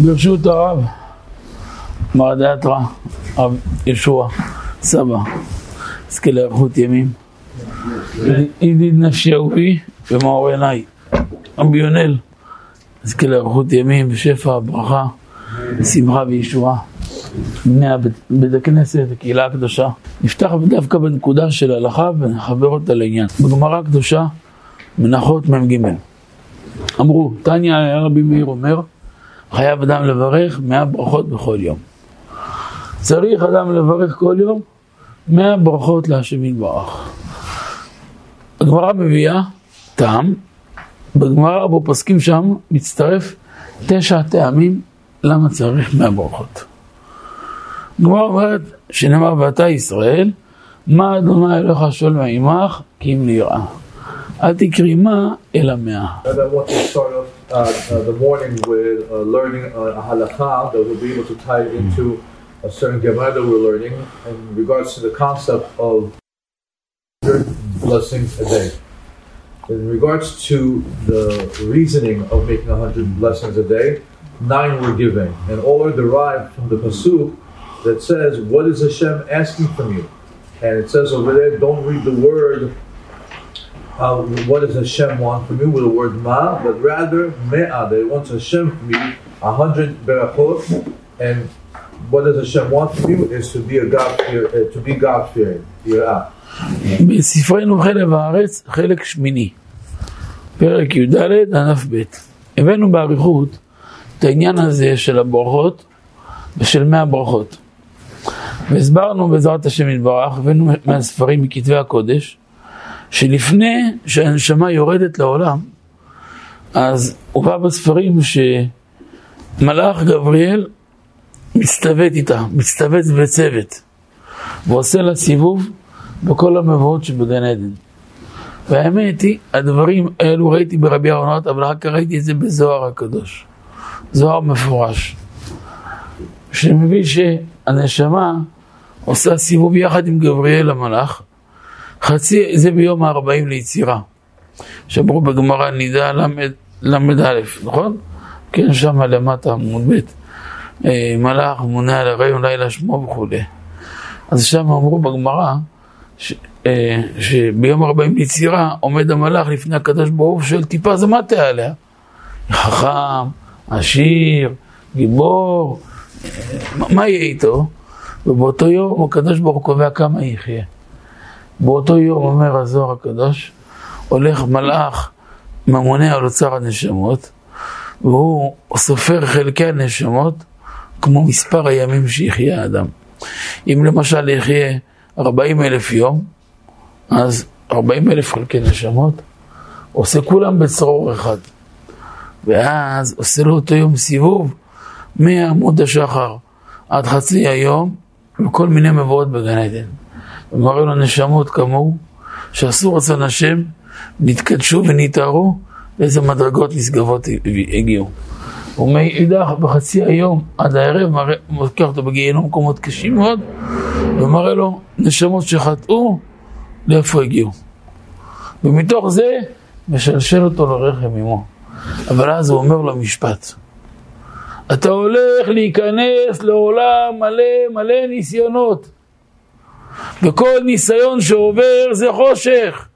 ברשות הרב, מר הרב ישוע, סבא, נזכה לאריכות ימים. ידיד נפשי אהובי ומאור עיניי, רבי יונל, נזכה לאריכות ימים בשפע, ברכה, שמחה וישועה. בני בית הכנסת, הקהילה הקדושה. נפתח דווקא בנקודה של הלכה ונחבר אותה לעניין. בגמרא הקדושה, מנחות מ"ג. אמרו, תניא רבי מאיר אומר, חייב אדם לברך מאה ברכות בכל יום. צריך אדם לברך כל יום מאה ברכות להשם יתברך. הגמרא מביאה טעם, בגמרא בו פוסקים שם מצטרף תשע טעמים למה צריך מאה ברכות. הגמרא אומרת שנאמר ואתה ישראל, מה אדוני אלוהיך שואל מעמך כי אם ליראה. אל תקרי מה אלא מאה. And I want to start off uh, uh, the morning with uh, learning uh, a halakha that we'll be able to tie it into a certain Gemara that we're learning in regards to the concept of blessings a day. In regards to the reasoning of making a hundred blessings a day, nine were given, and all are derived from the pasuk that says, "What is Hashem asking from you?" And it says over there, don't read the word uh, what does Hashem want from you with the word ma, but rather me'ah, that it wants Hashem from you, a hundred berachot, and what does Hashem want from you is to be a God fear, uh, to be God fearing, יראה. בספרנו חלב הארץ, חלק שמיני, פרק י"ד, ענף ב'. הבאנו באריכות את העניין הזה של הברכות ושל מאה ברכות. והסברנו בעזרת השם יתברך, הבאנו מהספרים מכתבי הקודש, שלפני שהנשמה יורדת לעולם, אז הובא בספרים שמלאך גבריאל מצטוות איתה, מצטוות בצוות, ועושה לה סיבוב בכל המבואות שבגן עדן. והאמת היא, הדברים האלו ראיתי ברבי אהרונות, אבל רק ראיתי את זה בזוהר הקדוש. זוהר מפורש. שמביא שהנשמה עושה סיבוב יחד עם גבריאל המלאך, חצי, זה ביום הארבעים ליצירה. שאמרו בגמרא נידה ל"א, נכון? כן, שם למטה, עמוד ב', אה, מלאך מונה על הרי לילה שמו וכולי. אז שם אמרו בגמרא, ש, אה, שביום ארבעים ליצירה עומד המלאך לפני הקדוש ברוך הוא של טיפה זה מטה עליה. חכם, עשיר, גיבור, אה, מה יהיה איתו? ובאותו יום הקדוש ברוך הוא קובע כמה יחיה. באותו יום אומר הזוהר הקדוש, הולך מלאך ממונה על אוצר הנשמות, והוא סופר חלקי הנשמות כמו מספר הימים שיחיה האדם. אם למשל יחיה 40 אלף יום, אז 40 אלף חלקי נשמות, עושה כולם בצרור אחד. ואז עושה לו אותו יום סיבוב מעמוד השחר עד חצי היום, וכל מיני מבואות בגן עדן. ומראה לו נשמות כמוהו, שעשו רצון השם, נתקדשו ונתארו, לאיזה מדרגות נשגבות הגיעו. ומאידך בחצי היום עד הערב, לוקח אותו בגיהנום מקומות קשים מאוד, ומראה לו נשמות שחטאו, לאיפה הגיעו. ומתוך זה משלשל אותו לרחם עמו. אבל אז הוא אומר לו משפט. אתה הולך להיכנס לעולם מלא מלא ניסיונות. וכל ניסיון שעובר זה חושך.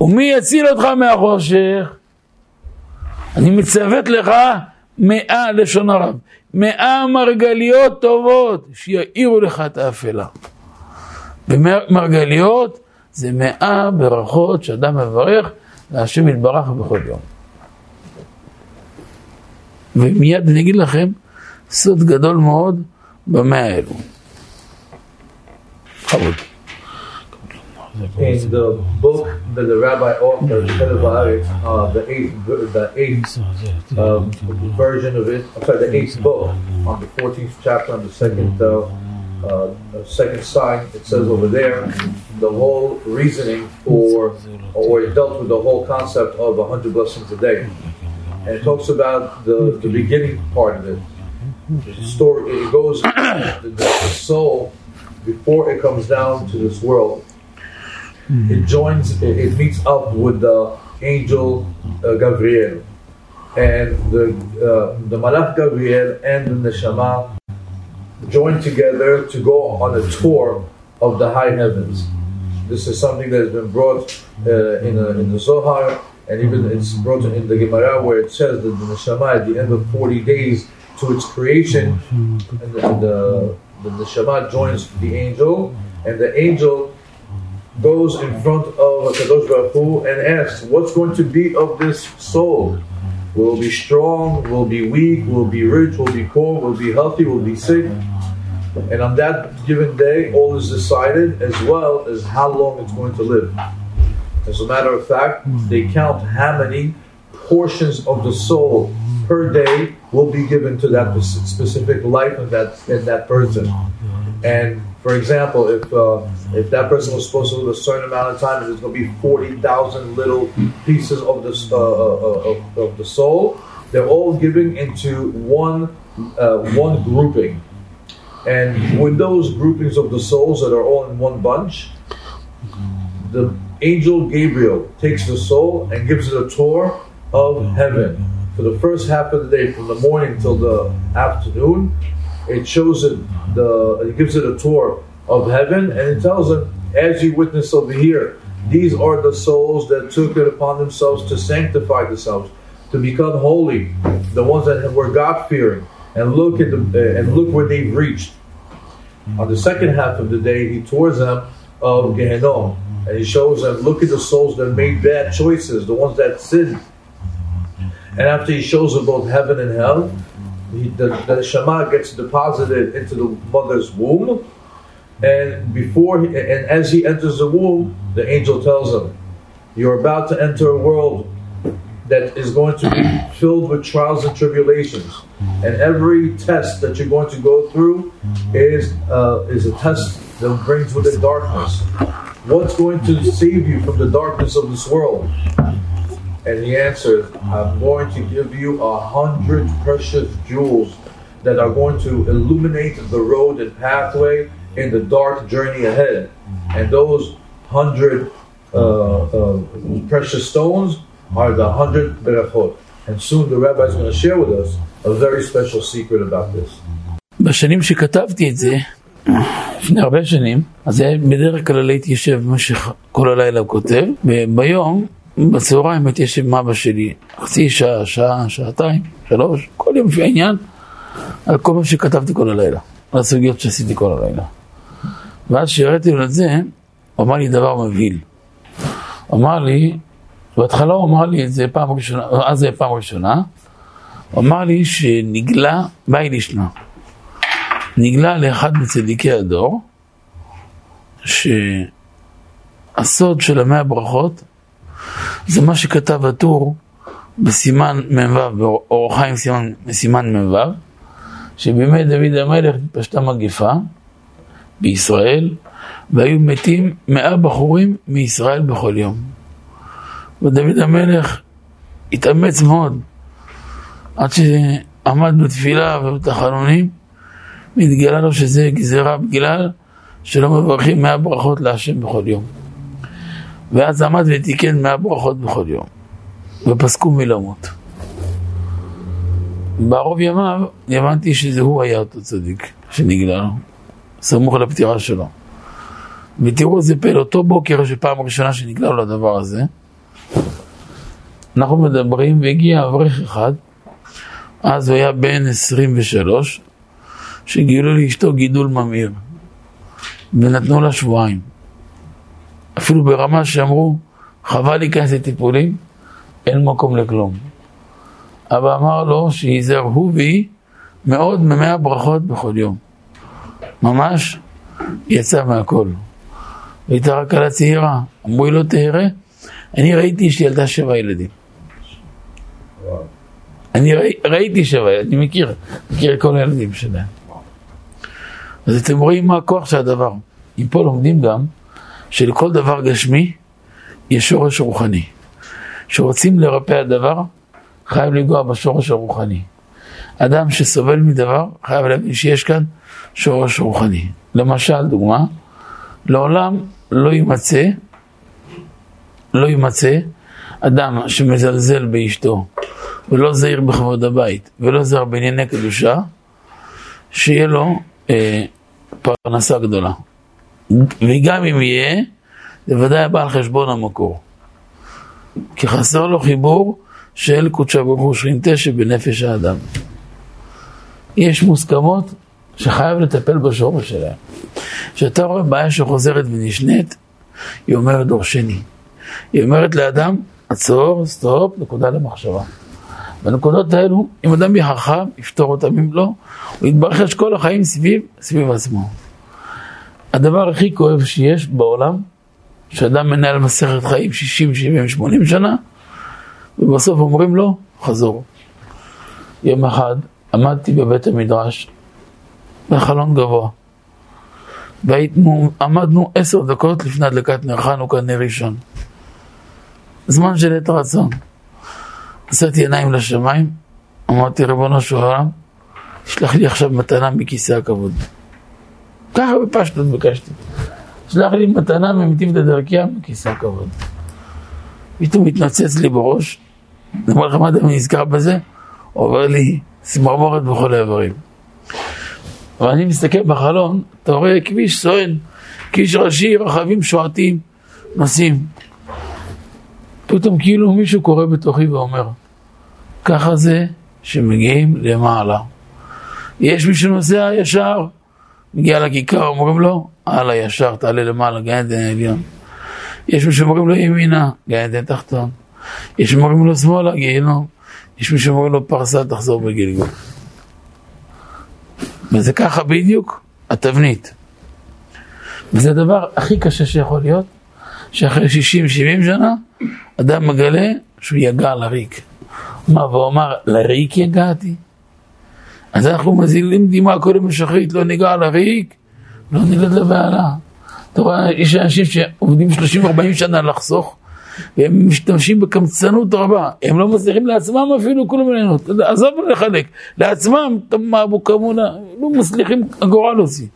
ומי יציל אותך מהחושך? אני מצוות לך מאה לשון הרב, מאה מרגליות טובות שיאירו לך את האפלה. ומרגליות זה מאה ברכות שאדם מברך להשם יתברך בכל יום. ומיד אני אגיד לכם סוד גדול מאוד במאה האלו. covered. In the book that the rabbi authored, uh, the eighth, the eighth um, version of it, I'm sorry, the eighth book, on the 14th chapter, on the second uh, uh, second sign, it says over there, the whole reasoning for, or it dealt with the whole concept of 100 blessings a day. And it talks about the, the beginning part of it. The story, it goes, the, the soul before it comes down to this world, it joins, it, it meets up with the angel uh, Gabriel. and the uh, the Malach Gabriel and the Neshama join together to go on a tour of the high heavens. This is something that has been brought uh, in, a, in the Zohar, and even it's brought in the Gemara where it says that the Neshama at the end of 40 days to its creation, and the, and the, the Neshama joins the angel, and the angel goes in front of Kadosh Baruch Hu and asks, "What's going to be of this soul? Will it be strong? Will it be weak? Will it be rich? Will it be poor? Will it be healthy? Will it be sick?" And on that given day, all is decided, as well as how long it's going to live. As a matter of fact, they count how many portions of the soul per day will be given to that specific life in that in that person. And for example, if uh, if that person was supposed to live a certain amount of time, there's going to be forty thousand little pieces of the uh, uh, of, of, the soul, they're all given into one uh, one grouping. And with those groupings of the souls that are all in one bunch, the angel Gabriel takes the soul and gives it a tour of heaven. For the first half of the day, from the morning till the afternoon, it shows it the it gives it a tour of heaven, and it tells them, as you witness over here, these are the souls that took it upon themselves to sanctify themselves, to become holy, the ones that were God fearing, and look at the and look where they've reached. On the second half of the day, he tours them of Gehenom, and he shows them, look at the souls that made bad choices, the ones that sinned. And after he shows them both heaven and hell, he, the, the Neshama gets deposited into the mother's womb, and before he, and as he enters the womb, the angel tells him, "You're about to enter a world that is going to be filled with trials and tribulations, and every test that you're going to go through is uh, is a test that brings with it darkness. What's going to save you from the darkness of this world?" And he answered, I'm going to give you a hundred precious jewels that are going to illuminate the road and pathway in the dark journey ahead. And those hundred uh, uh, precious stones are the hundred berachot. And soon the rabbi is going to share with us a very special secret about this. בשנים שכתבתי את זה, לפני הרבה שנים, אז בדרך כלל הייתי יושב במשך כל הלילה וכותב, וביום בצהריים הייתי יושב עם אבא שלי חצי שעה, שעה, שעתיים, שלוש, כל יום לפי העניין, על כל מה שכתבתי כל הלילה, על הסוגיות שעשיתי כל הלילה. ואז כשהראיתי לו את זה, הוא אמר לי דבר מבהיל. הוא אמר לי, בהתחלה הוא אמר לי את זה פעם ראשונה, אז זה פעם ראשונה, הוא אמר לי שנגלה, באי לישנה, נגלה לאחד מצדיקי הדור, שהסוד של המאה ברכות זה מה שכתב הטור בסימן מ"ו, באור חיים סימן, סימן מ"ו, שבימי דוד המלך התפשטה מגיפה בישראל, והיו מתים מאה בחורים מישראל בכל יום. ודוד המלך התאמץ מאוד, עד שעמד בתפילה ובתחנונים, והתגלה לו שזה גזירה בגלל שלא מברכים מאה ברכות להשם בכל יום. ואז עמד ותיקן מאה ברכות בכל יום, ופסקו מלמות. בערוב ימיו הבנתי שזה הוא היה אותו צדיק שנגלה סמוך לפטירה שלו. ותראו איזה פלא, אותו בוקר שפעם ראשונה שנגלה לו הדבר הזה, אנחנו מדברים והגיע אברך אחד, אז הוא היה בן 23, שגילו לאשתו גידול ממאיר, ונתנו לה שבועיים. אפילו ברמה שאמרו, חבל להיכנס לטיפולים, אין מקום לכלום. אבא אמר לו שייזהר הוא והיא מאוד ממאה ברכות בכל יום. ממש יצא מהכל. והייתה רק על הצעירה, אמרו לי לא תראה, אני ראיתי שילדה שבע ילדים. אני ראי, ראיתי שבע, אני מכיר, מכיר כל הילדים שלהם. אז אתם רואים מה הכוח של הדבר. אם פה לומדים גם שלכל דבר גשמי יש שורש רוחני. כשרוצים לרפא הדבר, חייב לנגוע בשורש הרוחני. אדם שסובל מדבר, חייב להבין שיש כאן שורש רוחני. למשל, דוגמה, לעולם לא יימצא, לא יימצא אדם שמזלזל באשתו, ולא זהיר בכבוד הבית, ולא זהיר בענייני קדושה, שיהיה לו אה, פרנסה גדולה. וגם אם יהיה, זה ודאי בא על חשבון המקור. כי חסר לו חיבור של קודשא ברוך הוא שכינתה שבנפש האדם. יש מוסכמות שחייב לטפל בשורש שלהם. כשאתה רואה בעיה שחוזרת ונשנית, היא אומרת דור שני. היא אומרת לאדם, עצור, סטופ, נקודה למחשבה. בנקודות האלו, אם אדם יהיה חכם, יפתור אותם, אם לא, הוא יתברכש כל החיים סביב, סביב עצמו. הדבר הכי כואב שיש בעולם, שאדם מנהל מסכת חיים 60, 70, 80 שנה, ובסוף אומרים לו, חזור. יום אחד עמדתי בבית המדרש, בחלון גבוה, ועמדנו עשר דקות לפני הדלקת נר חנוכה, נר ראשון. זמן של עת רצון. נשאתי עיניים לשמיים, אמרתי, ריבונו של עולם, תשלח לי עכשיו מתנה מכיסא הכבוד. ככה בפשטות ביקשתי. שלח לי מתנה ממטיב דרכיה מכיסא הכבוד. פתאום התנוצץ לי בראש, אני אומר לך מה אתה נזכר בזה? עובר לי צמרמורת בכל האיברים. ואני מסתכל בחלון, אתה רואה כביש סואן, כביש ראשי, רכבים שועטים, נוסעים. פתאום כאילו מישהו קורא בתוכי ואומר, ככה זה שמגיעים למעלה. יש מי שנוסע ישר, מגיע לכיכר, אומרים לו, הלאה ישר, תעלה למעלה, גן עדן העליון. יש מי שאומרים לו ימינה, גן עדן תחתון. יש מי שאומרים לו שמאלה, גיהנום. יש מי שאומרים לו פרסה, תחזור בגלגול. וזה ככה בדיוק התבנית. וזה הדבר הכי קשה שיכול להיות, שאחרי 60-70 שנה, אדם מגלה שהוא יגע לריק. מה, והוא אמר, לריק יגעתי? אז אנחנו מזילים דמעה קודם לשחרית, לא ניגע לריק, לא נלד לבעלה. אתה רואה, יש אנשים שעובדים 30-40 שנה לחסוך, והם משתמשים בקמצנות רבה, הם לא מצליחים לעצמם אפילו כולם ליהנות, עזוב לחלק, לעצמם, מה אבו כמונה, לא מצליחים אגורה להוציא.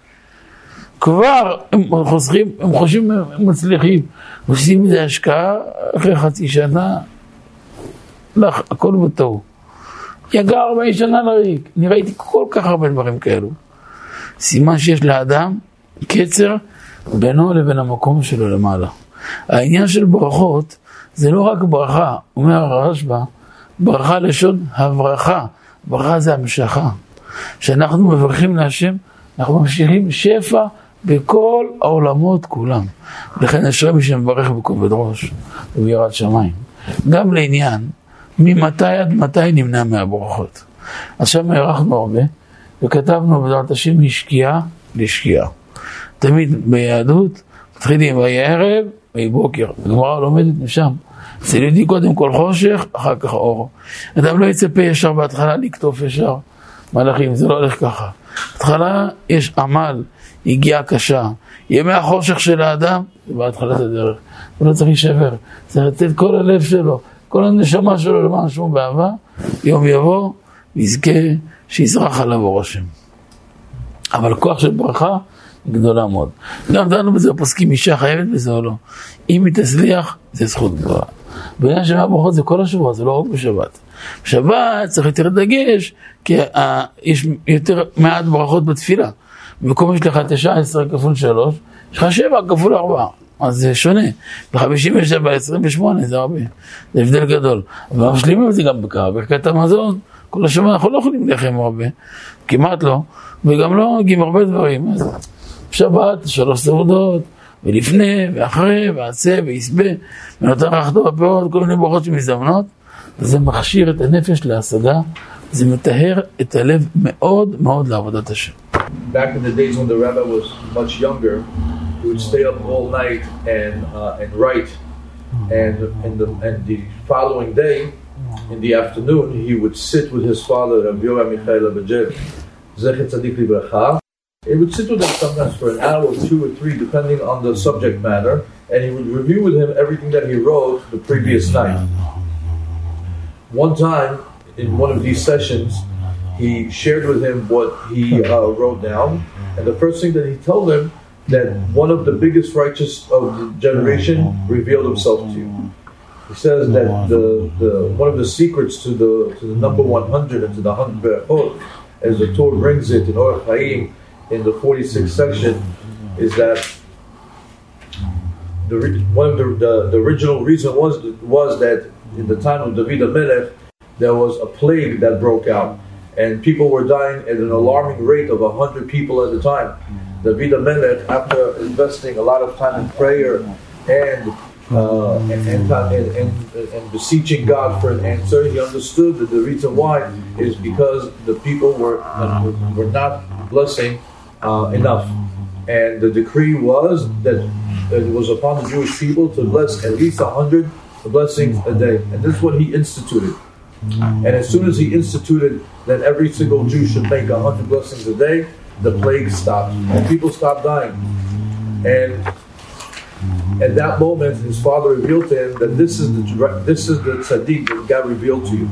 כבר הם חוסכים, הם חושבים, הם מצליחים, עושים מזה השקעה, אחרי חצי שנה, לך, הכל בטעות. יגע 40 שנה לריק, אני ראיתי כל כך הרבה דברים כאלו. סימן שיש לאדם קצר בינו לבין המקום שלו למעלה. העניין של ברכות זה לא רק ברכה, אומר הרשב"א, ברכה לשון הברכה, ברכה זה המשכה. כשאנחנו מברכים להשם, אנחנו ממשיכים שפע בכל העולמות כולם. לכן אשרי מי שמברך בכובד ראש וביראת שמיים. גם לעניין, ממתי עד מתי נמנע מהברכות. עכשיו הארכנו הרבה, וכתבנו בעזרת השם משקיעה לשקיעה. תמיד ביהדות מתחילים ויהי ערב ויהי בוקר. הגמרא לומדת משם. אצל יהודי קודם כל חושך, אחר כך אור. אדם לא יצפה ישר בהתחלה לקטוף ישר מלאכים, זה לא הולך ככה. בהתחלה יש עמל, הגיעה קשה. ימי החושך של האדם, זה בהתחלת הדרך. הוא לא צריך להישבר, צריך לתת כל הלב שלו, כל הנשמה שלו למען שמו באהבה, יום יבוא, יזכה שיזרח עליו אור השם. אבל כוח של ברכה גדולה מאוד. גם דנו בזה הפוסקים, אישה חייבת בזה או לא. אם היא תצליח, זה זכות גדולה. בעניין של ברכות זה כל השבוע, זה לא רק בשבת. בשבת צריך יותר דגש, כי יש יותר מעט ברכות בתפילה. במקום יש לך 19 כפול 3, יש לך 7 כפול 4. אז זה שונה. ב-57, 28 זה הרבה. זה הבדל גדול. אבל משלימים את זה גם בברכת המזון. כל השבוע אנחנו לא אוכלים לחם הרבה, כמעט לא, וגם לא הוגים הרבה דברים. אז שבת, שלוש סעודות, ולפני, ואחרי, ועשה, ויסבה, ונותן רחתו בפירות, כל מיני ברכות שמזדמנות, וזה מכשיר את הנפש להשגה, זה מטהר את הלב מאוד מאוד לעבודת השם. Back in the days when the rabbi was much younger, he would stay up all night and uh, and write, and and the and the following day, in the afternoon, he would sit with his father, Rabbi Yoram Michael Abergel, Zecher Tzadik Livracha, He would sit with him sometimes for an hour, two or three, depending on the subject matter, and he would review with him everything that he wrote the previous night. One time, in one of these sessions, he shared with him what he uh, wrote down, and the first thing that he told him that one of the biggest righteous of the generation revealed himself to you. he says that the, the one of the secrets to the to the number 100 and to the 100 berachot, as the Tur brings it in Orach Chaim in the 46th section, is that the one of the, the, the original reason was was that in the time of David Melech there was a plague that broke out and people were dying at an alarming rate of 100 people at a time. David Melech, after investing a lot of time in prayer and uh, and, and, and, and, beseeching God for an answer, he understood that the reason why is because the people were were not blessing uh, enough, and the decree was that it was upon the Jewish people to bless at least a hundred blessings a day, and this is what he instituted. And as soon as he instituted that every single Jew should make a hundred blessings a day, the plague stopped, and people stopped dying. And at that moment, his father revealed to him that this is the this is the tzaddik that God revealed to you,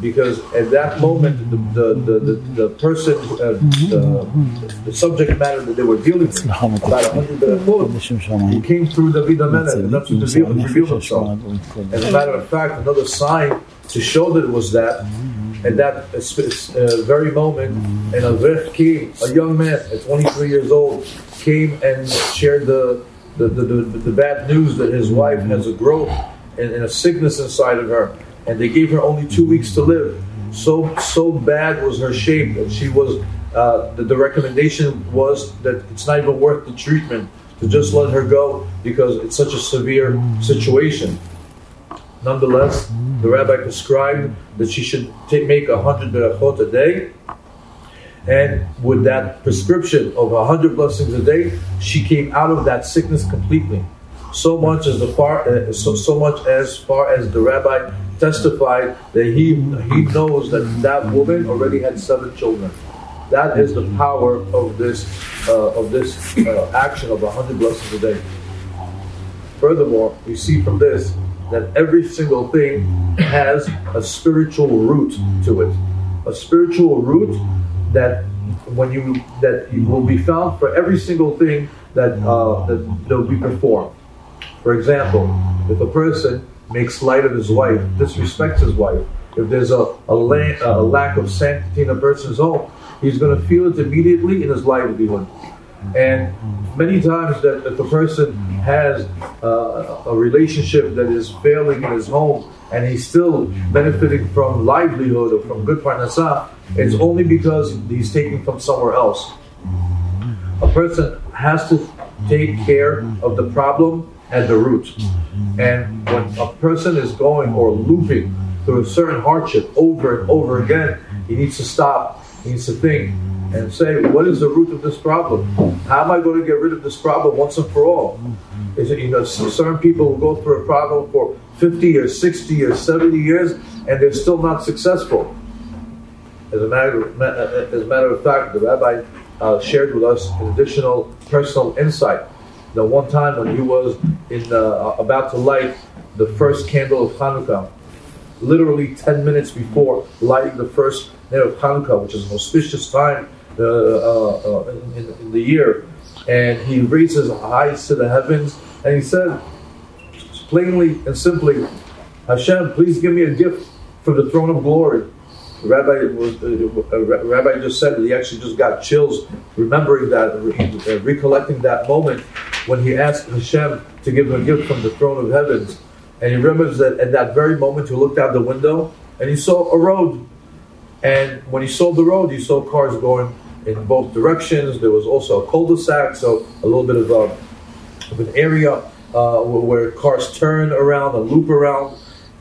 because at that moment, the the the, the, the person, uh, the, the subject matter that they were dealing with, about a hundred berachot, he came through David Hamelech, and that's what revealed, revealed himself. As a matter of fact, another sign to show that it was that. At that uh, uh, very moment, and Avrech came, a young man at 23 years old, came and shared the the, the, the, the, bad news that his wife has a growth and, and, a sickness inside of her, and they gave her only two weeks to live. So so bad was her shape that she was. Uh, the, the recommendation was that it's not even worth the treatment to just let her go because it's such a severe situation. Nonetheless, the rabbi prescribed that she should make a hundred berachot a day and with that prescription of a hundred blessings a day, she came out of that sickness completely. So much as the far, uh, so, so much as far as the rabbi testified that he he knows that that woman already had seven children. That is the power of this uh, of this uh, action of hundred blessings a day. Furthermore, we see from this that every single thing has a spiritual root to it. A spiritual root that when you that will be found for every single thing that uh, that will be performed. For example, if a person makes light of his wife, disrespects his wife, if there's a, a, la- a lack of sanctity in a person's home, he's going to feel it immediately in his livelihood. And many times that if a person has uh, a relationship that is failing in his home and he's still benefiting from livelihood or from good parnasah, it's only because he's taking from somewhere else. A person has to take care of the problem at the root. And when a person is going or looping through a certain hardship over and over again, he needs to stop. He needs to think and say, what is the root of this problem? How am I going to get rid of this problem once and for all? Is it, you know, certain people will go through a problem for 50 or 60 or 70 years, and they're still not successful. As a matter of, as a matter of fact, the rabbi uh, shared with us an additional personal insight. The one time when he was in uh, about to light the first candle of Hanukkah, literally 10 minutes before lighting the first night of Hanukkah, which is an auspicious time uh, uh, uh in, in, the year, and he raised his eyes to the heavens and he said, plainly and simply, Hashem, please give me a gift from the throne of glory. The rabbi was uh, rabbi just said that he actually just got chills remembering that, uh, recollecting that moment when he asked Hashem to give him a gift from the throne of heavens. And he remembers that at that very moment he looked out the window and he saw a road. And when he saw the road, he saw cars going in both directions. There was also a cul-de-sac, so a little bit of, a, of an area uh, where cars turn around and loop around.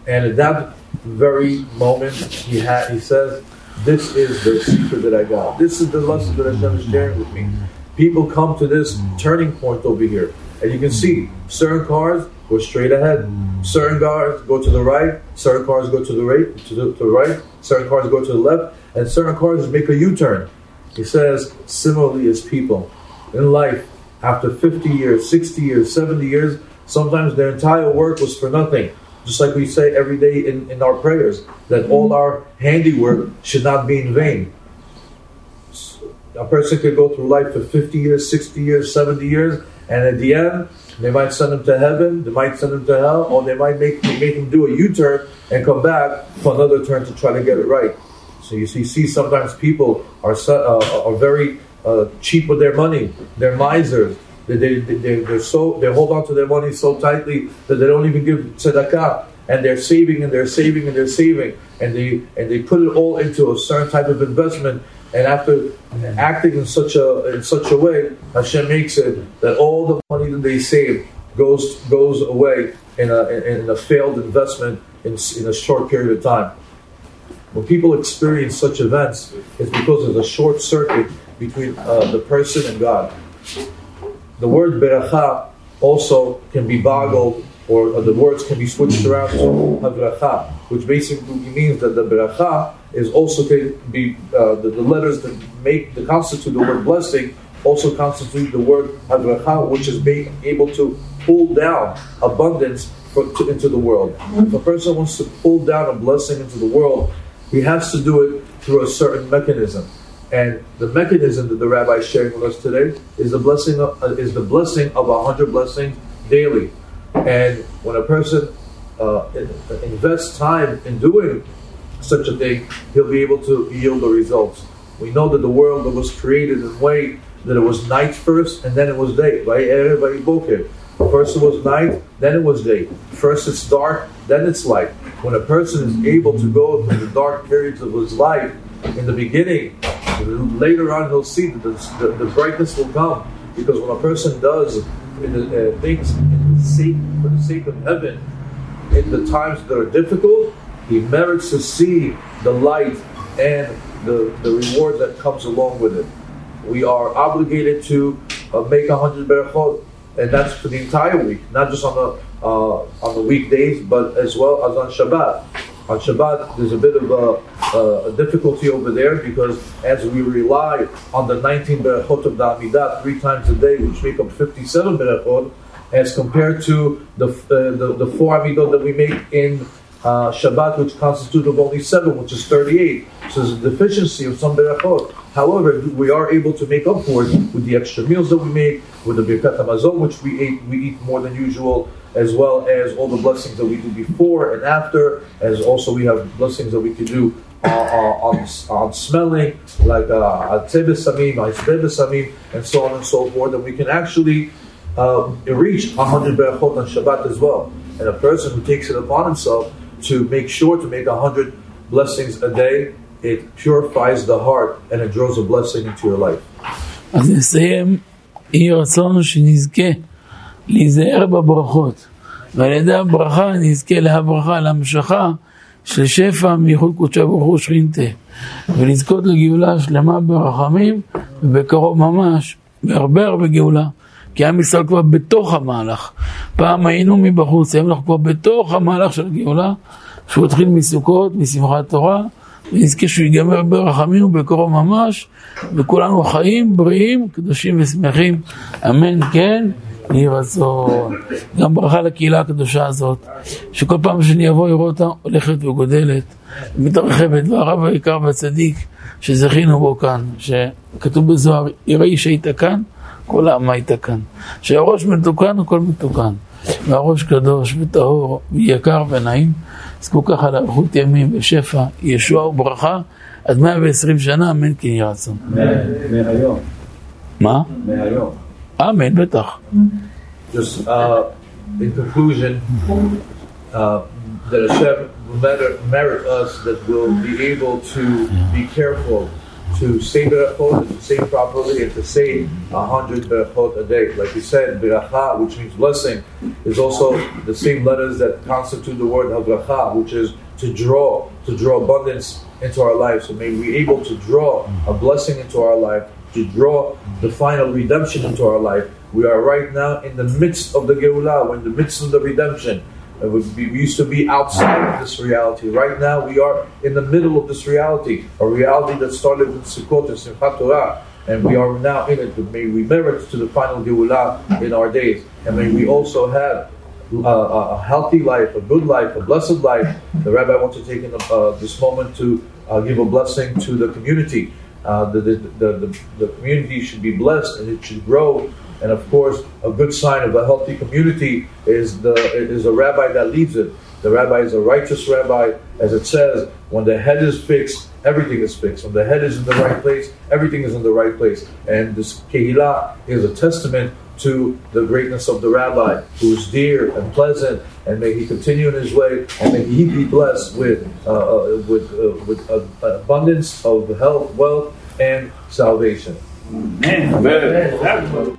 And at that very moment, he had he says, "This is the secret that I got. This is the lesson that Hashem is sharing with me." People come to this turning point over here, and you can see certain cars go straight ahead, certain cars go to the right, certain cars go to the right, to the, to the right, certain cars go to the left, and certain cars make a U-turn. He says, similarly as people in life, after 50 years, 60 years, 70 years, sometimes their entire work was for nothing. Just like we say every day in, in our prayers, that all our handiwork should not be in vain. A person could go through life for 50 years, 60 years, 70 years, and at the end, they might send him to heaven, they might send him to hell, or they might make, make him do a U-turn and come back for another turn to try to get it right. So you see, see sometimes people are uh, are very uh, cheap with their money. They're misers. They, they, they, they're so they hold on to their money so tightly that they don't even give tzedakah, and they're saving and they're saving and they're saving, and they and they put it all into a certain type of investment. And after acting in such a in such a way, Hashem makes it that all the money that they save goes goes away in a in a failed investment in, in a short period of time. When people experience such events, it's because there's a short circuit between uh, the person and God. The word beracha also can be boggled, or, the words can be switched around to havracha, which basically means that the bracha is also can be uh, the, the, letters that make the constitute the word blessing also constitute the word havracha, which is being able to pull down abundance for, to, into the world. If a person wants to pull down a blessing into the world, he has to do it through a certain mechanism. And the mechanism that the rabbi is sharing with us today is the blessing of, uh, is the blessing of a hundred blessings daily. And when a person uh, invests time in doing such a thing, he'll be able to yield the results. We know that the world was created in a way that it was night first and then it was day. Everybody book it. First it was night, then it was day. First it's dark, then it's light. When a person is able to go through the dark periods of his life in the beginning later on he'll see that the, the, the, brightness will come because when a person does uh, things sake, for the sake of heaven in the times that are difficult, he merits to see the light and the, the reward that comes along with it. We are obligated to uh, make a hundred berachot, and that's for the entire week, not just on the uh, on the weekdays, but as well as on Shabbat on Shabbat, there's a bit of a, a, a, difficulty over there because as we rely on the 19 berachot of the Amidah three times a day, which make up 57 berachot, as compared to the, uh, the, the four Amidot that we make in uh, Shabbat, which constitute of only seven, which is 38. So there's a deficiency of some berachot. However, we are able to make up for it with the extra meals that we make, with the Birkat Hamazon, which we ate, we eat more than usual, as well as all the blessings that we do before and after, as also we have blessings that we can do uh, uh, on, on smelling, like Samim, Samim, and so on and so forth, and we can actually um, reach 100 Berachot on Shabbat as well. And a person who takes it upon himself to make sure to make 100 blessings a day, it purifies the heart and it draws a blessing into your life. אז נסיים, יהי רצון שנזכה להיזהר בברכות, ועל ידי הברכה נזכה להברכה, להמשכה של שפע מייחוד קודשי ברוך הוא שכינתה, ולזכות לגאולה שלמה ברחמים, ובקרוב ממש, בהרבה הרבה גאולה. כי עם ישראל כבר בתוך המהלך. פעם היינו מבחוץ, היום אנחנו כבר בתוך המהלך של הגאולה, שהוא התחיל מסוכות, משמחת תורה, ונזכה שהוא ייגמר ברחמים ובקרוב ממש, וכולנו חיים, בריאים, קדושים ושמחים. אמן, כן. יהי רצון. גם ברכה לקהילה הקדושה הזאת, שכל פעם שאני אבוא לראות אותה הולכת וגודלת, מתרחבת, והרב העיקר והצדיק שזכינו בו כאן, שכתוב בזוהר, יראה איש היית כאן, כל העם היית כאן. שהראש מתוקן, הכל מתוקן. והראש קדוש וטהור ויקר ונעים, זכו ככה לאריכות ימים ושפע, ישועה וברכה עד 120 שנה, אמן כן יהי רצון. מהיום. מה? מהיום. אמן, בטח. Just uh, in conclusion, uh, that Hashem will merit, merit us that we'll be able to be careful to say berachot, to say properly, and to say a hundred berachot a day. Like you said, beracha, which means blessing, is also the same letters that constitute the word havracha, which is to draw, to draw abundance into our life. So may we be able to draw a blessing into our life, to draw the final redemption into our life. We are right now in the midst of the Geulah, in the midst of the redemption. We used to be outside of this reality. Right now, we are in the middle of this reality, a reality that started with Sukkot and Simchat Torah, and we are now in it. May we merit to the final Geulah in our days, and may we also have uh, a healthy life, a good life, a blessed life. The Rabbi wants to take in uh, this moment to uh, give a blessing to the community. Uh, the, the, the, the, community should be blessed and it should grow And of course, a good sign of a healthy community is the is a rabbi that leads it. The rabbi is a righteous rabbi, as it says, when the head is fixed, everything is fixed. When the head is in the right place, everything is in the right place. And this kehillah is a testament to the greatness of the rabbi, who is dear and pleasant, and may he continue in his way, and may he be blessed with uh, uh, with uh, with uh, abundance of health, wealth, and salvation. Amen. Amen.